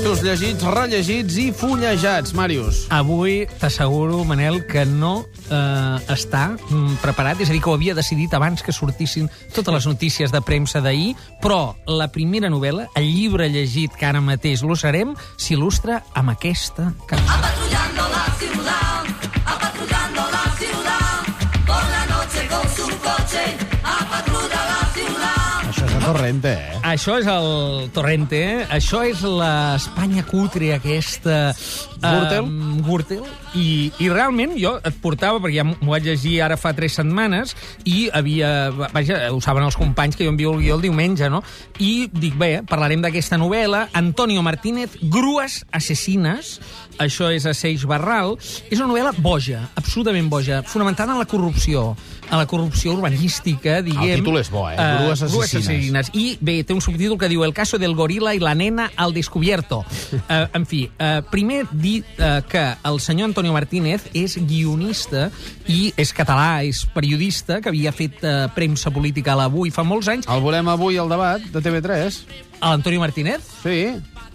Textos llegits, rellegits i fullejats, Màrius. Avui t'asseguro, Manel, que no eh, està mm, preparat, és a dir, que ho havia decidit abans que sortissin totes les notícies de premsa d'ahir, però la primera novel·la, el llibre llegit que ara mateix lo serem, s'il·lustra amb aquesta cançó. Patrullando la ciudad, a patrullando la ciudad, por la noche con su coche, a la ciudad. Això és a Torrente, eh? Això és el Torrente, eh? això és l'Espanya cutre aquesta... Gürtel? Gürtel. I, I realment jo et portava, perquè ja m'ho vaig llegir ara fa tres setmanes, i havia... Vaja, ho saben els companys que jo envio el guió el diumenge, no? I dic, bé, parlarem d'aquesta novel·la. Antonio Martínez, Grues assassines. Això és a Seix Barral. És una novel·la boja, absolutament boja, fonamentada en la corrupció, en la corrupció urbanística, diguem... títol és bo, eh? Eh, Grues assassines. assassines. I bé, té un subtítol que diu El caso del gorila i la nena al descubierto. Uh, en fi, uh, primer dir uh, que el senyor Antonio Martínez és guionista i és català, és periodista, que havia fet uh, premsa política a l'Avui fa molts anys. El volem avui al debat de TV3. L'Antonio Martínez? Sí,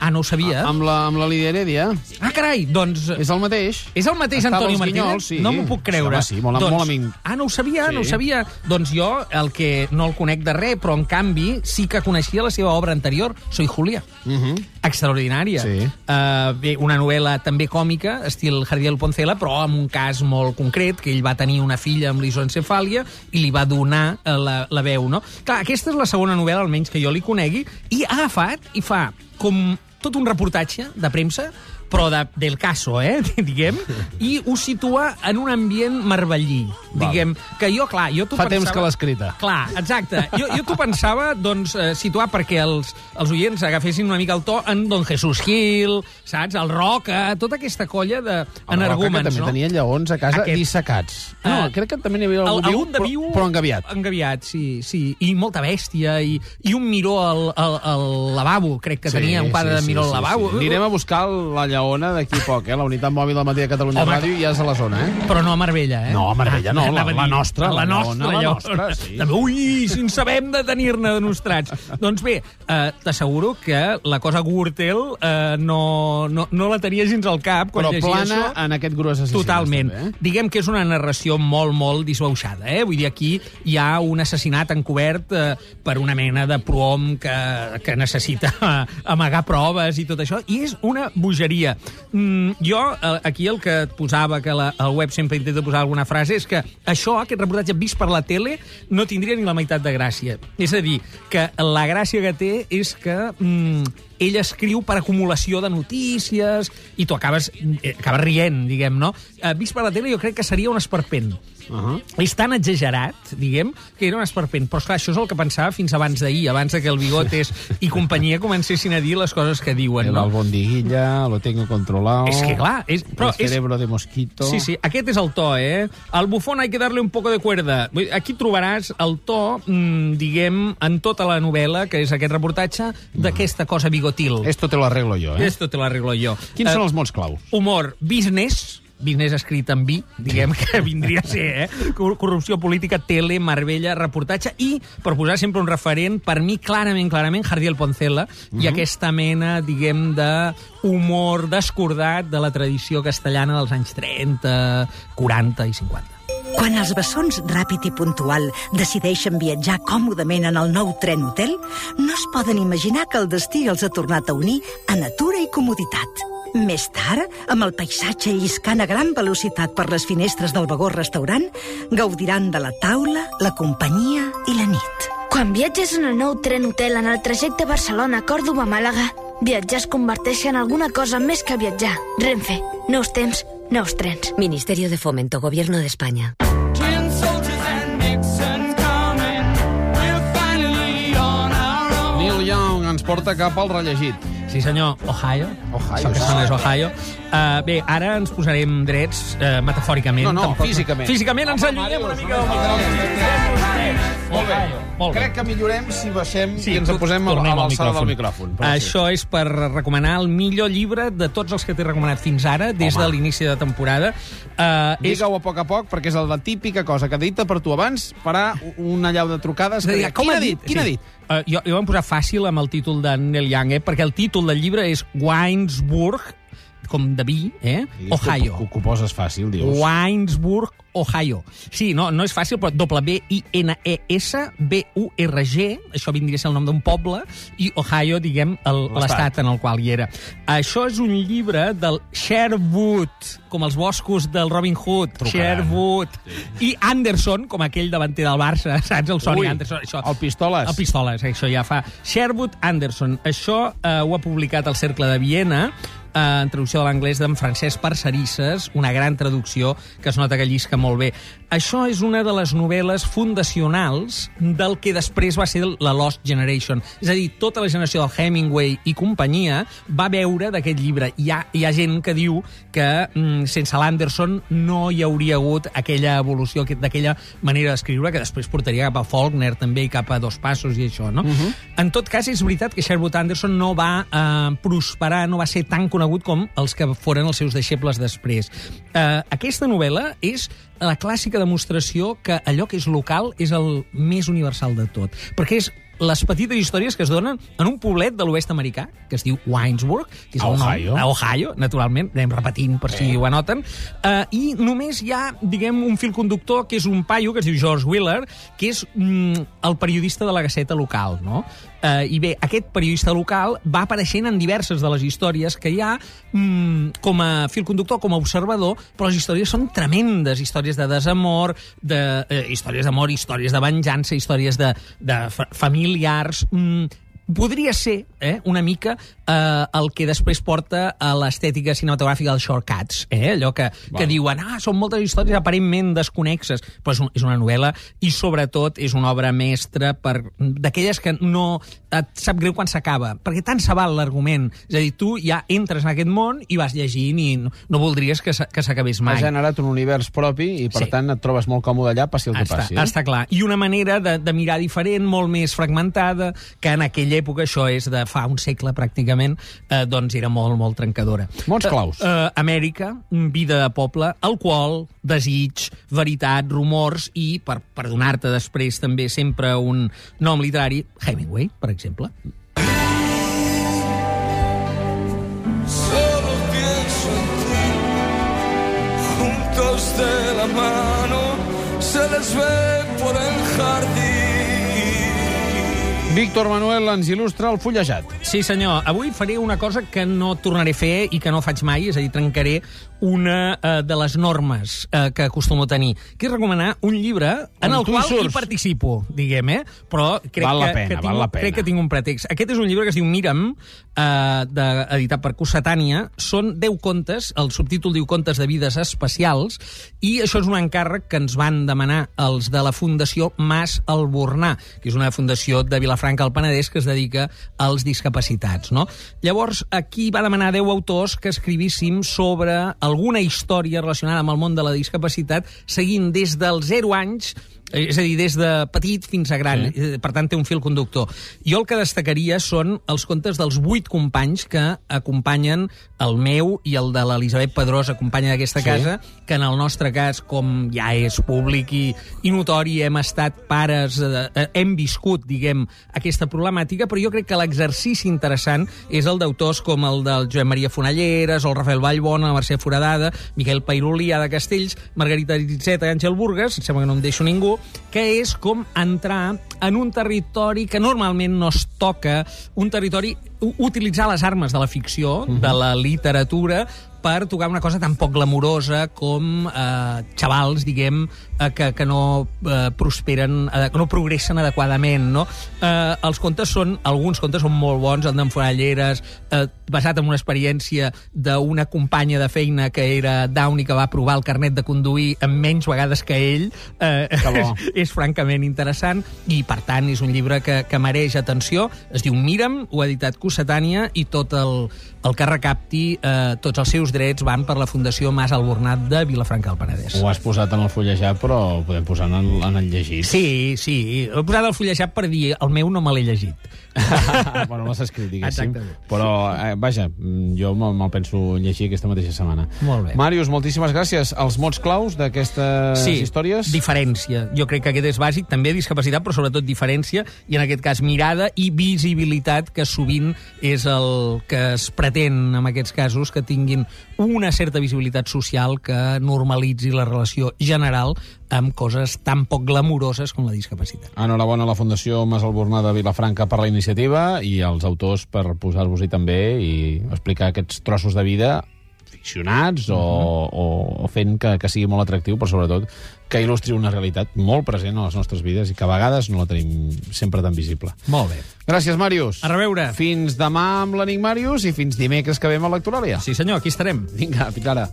Ah, no ho sabia. amb la, amb la Lídia Heredia. Ah, carai, doncs... És el mateix. És el mateix Estava Antonio Martínez? Sí. No m'ho puc creure. Sí, home, sí, molt- molt amic. Ah, no ho sabia, Sí. no ho sabia. Doncs jo, el que no el conec de res, però en canvi sí que coneixia la seva obra anterior, Soy Julia. Uh -huh. Extraordinària. Sí. Uh, bé, una novel·la també còmica, estil Jardiel Poncela, però amb un cas molt concret, que ell va tenir una filla amb l'isoencefàlia i li va donar uh, la, la veu, no? Clar, aquesta és la segona novel·la, almenys que jo li conegui, i ha agafat i fa com tot un reportatge de premsa, però de, del caso, eh, diguem, i ho situa en un ambient marbellí, diguem, que jo, clar, jo t'ho Fa pensava... temps que l'ha escrita. Clar, exacte. Jo, jo t'ho pensava doncs, eh, situar perquè els, els oients agafessin una mica el to en Don Jesús Gil, saps? El Roca, tota aquesta colla El Roca, que d'energúmens, també no? tenia lleons a casa Aquest. dissecats. No, Ah. crec que també n'hi havia algun, El- viu, de viu, però, però engaviat. Engaviat, sí, sí. I molta bèstia, i, i un miró al, al, al lavabo, crec que tenia un quadre de miró al lavabo. Anirem a buscar la lleona d'aquí poc, eh? La unitat mòbil del matí de Catalunya Home, Ràdio ja és a la zona, eh? Però no a Marbella, eh? No, a Marbella no, la- anava a la dir, nostra, La la nostra, la lleona. nostra, sí. Ui, si en sabem de tenir-ne de nostrats. doncs bé, eh, t'asseguro que la cosa Gürtel eh, no, no, no la tenia gens al cap quan Però plana això. en aquest gros assassins. Totalment. També, eh? Diguem que és una narració molt, molt disbauxada. Eh? Vull dir, aquí hi ha un assassinat encobert eh, per una mena de prohom que, que necessita amagar proves i tot això, i és una bogeria. Mm, jo, eh, aquí el que et posava, que la, el web sempre intenta posar alguna frase, és que això, aquest reportatge vist per la tele, no tindria ni la meitat de gràcia. És a dir, que la gràcia que té és que mm, ell escriu per acumulació de notícies i tu acabes, eh, acabes rient, diguem, no? Eh, vist per la tele jo crec que seria un esperpent. Uh -huh. És tan exagerat, diguem, que era un esperpent. Però, esclar, això és el que pensava fins abans d'ahir, abans que el Bigotes i companyia comencessin a dir les coses que diuen, El no? albondiguilla, lo tengo controlado. És que, clar, és- però el és- cerebro de mosquito. Sí, sí, aquest és el to, eh? Al bufón hay que darle un poco de cuerda. Aquí trobaràs el to, mm, diguem, en tota la novel·la, que és aquest reportatge, d'aquesta cosa bigotil. Esto te lo arreglo yo, eh? Esto te lo arreglo jo. Quins Eh, són els mots claus? Humor, business, business escrit en vi, diguem que vindria a ser, eh? Cor- Corrupció política, tele, Marbella, reportatge, i, per posar sempre un referent, per mi, clarament, clarament, Jardiel Poncela, i aquesta mena, diguem, de humor descordat de la tradició castellana dels anys 30, 40 i 50. Quan els bessons ràpid i puntual decideixen viatjar còmodament en el nou tren hotel, no es poden imaginar que el destí els ha tornat a unir a natura i comoditat. Més tard, amb el paisatge lliscant a gran velocitat per les finestres del vagó restaurant, gaudiran de la taula, la companyia i la nit. Quan viatges en el nou tren hotel en el trajecte Barcelona-Còrdoba-Màlaga, viatjar es converteix en alguna cosa més que viatjar. Renfe, nous temps, nous trens. Ministerio de Fomento, Gobierno de España. Neil Young ens porta cap al rellegit. Sí, senyor, Ohio. Ohio, Això que sona és Ohio. Uh, bé, ara ens posarem drets, uh, metafòricament. No, no, tampoc- físicament. Físicament ens allunyem una mica del micròfon. Molt bé. Molt bé. Crec que millorem si baixem Sí, i ens posem a l'alçada del micròfon. Això és per recomanar el millor llibre de tots els que t'he recomanat fins ara, des Home. de l'inici de temporada. Uh, és Digue-ho a poc a poc, perquè és la típica cosa que dita per tu abans farà una llau de trucades. Que, com ha dit? Quin ha dit? Uh, jo, jo vam posar fàcil amb el títol de Neil Young, eh? perquè el títol títol del llibre és Winesburg, com de vi, eh? Ohio. Que ho poses fàcil, dius. Winesburg, Ohio. Sí, no, no és fàcil, però W-I-N-E-S-B-U-R-G, això vindria a ser el nom d'un poble, i Ohio, diguem, L'estat. en el qual hi era. Això és un llibre del Sherwood, com els boscos del Robin Hood, Trucaran. Sherwood, i Anderson, com aquell davanter del Barça, saps? El Sonny Ui, Anderson. Això. el Pistoles. El Pistoles, això ja fa. Sherwood Anderson. Això eh, ho ha publicat el Cercle de Viena, eh, traducció de l'anglès d'en Francesc Parcerisses, una gran traducció que es nota que llisca molt bé. Això és una de les novel·les fundacionals del que després va ser la Lost Generation. És a dir, tota la generació del Hemingway i companyia va veure d'aquest llibre. Hi ha, hi ha gent que diu que mm, sense l'Anderson no hi hauria hagut aquella evolució, aqu- d'aquella manera d'escriure que després portaria cap a Faulkner també i cap a Dos Passos i això, no? En tot cas, és veritat que Sherwood Anderson no va eh, prosperar, no va ser tan conegut com els que foren els seus deixebles després. Eh, aquesta novel·la és la clàssica demostració que allò que és local és el més universal de tot. Perquè és les petites històries que es donen en un poblet de l'oest americà, que es diu Winesburg, que és A el nom- Ohio. a Ohio, naturalment, anem repetint per si ho anoten, uh, i només hi ha, diguem, un fil conductor, que és un paio que es diu George Wheeler, que és mm, el periodista de la Gaceta local, no? Uh, I bé, aquest periodista local va apareixent en diverses de les històries que hi ha mm, com a fil conductor, com a observador, però les històries són tremendes, històries de desamor, de, eh, històries d'amor, històries de venjança, històries de, de fa familiars... Mm, podria ser eh, una mica eh, el que després porta a l'estètica cinematogràfica dels shortcuts, eh? allò que, que diuen, ah, són moltes històries aparentment desconexes, però és, un, és una novel·la i sobretot és una obra mestra per d'aquelles que no et sap greu quan s'acaba, perquè tant se val l'argument, és a dir, tu ja entres en aquest món i vas llegint i no, no voldries que s'a- que s'acabés Ha mai. generat un univers propi i, per Sí. tant, et trobes molt còmode allà, passi el que Està, passi. eh? està clar. I una manera de, de mirar diferent, molt més fragmentada, que en aquella època, això és de fa un segle pràcticament, eh, doncs era molt, molt trencadora. Mons claus. Eh, eh, Amèrica, vida de poble, alcohol, desig, veritat, rumors i, per, per donar-te després també sempre un nom literari, Hemingway, per exemple. Solo pienso en ti, juntos de la mano, se les ve por el jardín. Víctor Manuel ens il·lustra el fullejat. Sí, senyor. Avui faré una cosa que no tornaré a fer i que no faig mai, és a dir, trencaré una eh, de les normes eh, que acostumo a tenir, que és recomanar un llibre en el hi qual hi surts. participo, diguem, eh? Però crec, Val la que, pena, que, tinc, val la pena. crec que tinc un pretext. Aquest és un llibre que es diu Mira'm, eh, de, editat per Cossetània. Són 10 contes, el subtítol diu Contes de vides especials, i això és un encàrrec que ens van demanar els de la Fundació Mas Albornà, que és una fundació de Vilafranca al Penedès que es dedica als discapacitats. No? Llavors, aquí va demanar 10 autors que escrivíssim sobre alguna història relacionada amb el món de la discapacitat, seguint des dels 0 anys és a dir, des de petit fins a gran, sí. per tant té un fil conductor. Jo el que destacaria són els contes dels vuit companys que acompanyen el meu i el de l'Elisabet Pedrós, acompanya d'aquesta Sí. casa, que en el nostre cas, com ja és públic i, i notori, hem estat pares, eh, eh, hem viscut, diguem, aquesta problemàtica, però jo crec que l'exercici interessant és el d'autors com el del Joan Maria Fonalleres, o el Rafael Vallbona, la Mercè Foradada, Miquel Pairulí, Ada Castells, Margarita Ritzeta i Àngel Burgas, em sembla que no em deixo ningú, que és com entrar en un territori que normalment no es toca, un territori utilitzar les armes de la ficció, de la literatura, per tocar una cosa tan poc glamurosa com eh, xavals, diguem, eh, que, que no eh, prosperen, eh, que no progressen adequadament, no? Eh, els contes són, alguns contes són molt bons, el d'en Foralleres, eh, basat en una experiència d'una companya de feina que era Down i que va provar el carnet de conduir en menys vegades que ell, eh, Que és, és francament interessant i, per tant, és un llibre que, que mereix atenció. Es diu Mira'm, ho ha editat Cossetània i tot el, el que recapti, eh, tots els seus drets van per la Fundació Mas Albornat de Vilafranca del Penedès. Ho has posat en el fullejat, però ho podem posar en en el llegit. Sí, sí. He posat el fullejat per dir el meu no me l'he llegit. bueno, no l'has escrit, diguéssim. Exactament. Però, eh, vaja, jo me'l me'l penso llegir aquesta mateixa setmana. Molt bé. Màrius, moltíssimes gràcies. Els mots claus d'aquestes sí, històries? diferència. Jo crec que aquest és bàsic, també discapacitat, però sobretot diferència, i en aquest cas mirada i visibilitat, que sovint és el que es pretén en aquests casos, que tinguin una certa visibilitat social que normalitzi la relació general amb coses tan poc glamuroses com la discapacitat. Enhorabona a la Fundació Mas de Vilafranca per la iniciativa i als autors per posar-vos-hi també i explicar aquests trossos de vida ficcionats o, o, o fent que, que sigui molt atractiu, però sobretot que il·lustri una realitat molt present a les nostres vides i que a vegades no la tenim sempre tan visible. Molt bé. Gràcies, Màrius. A reveure. Fins demà amb l'Enigmàrius i fins dimecres que ve amb Electoràlia. Sí senyor, aquí estarem. Vinga, fins ara.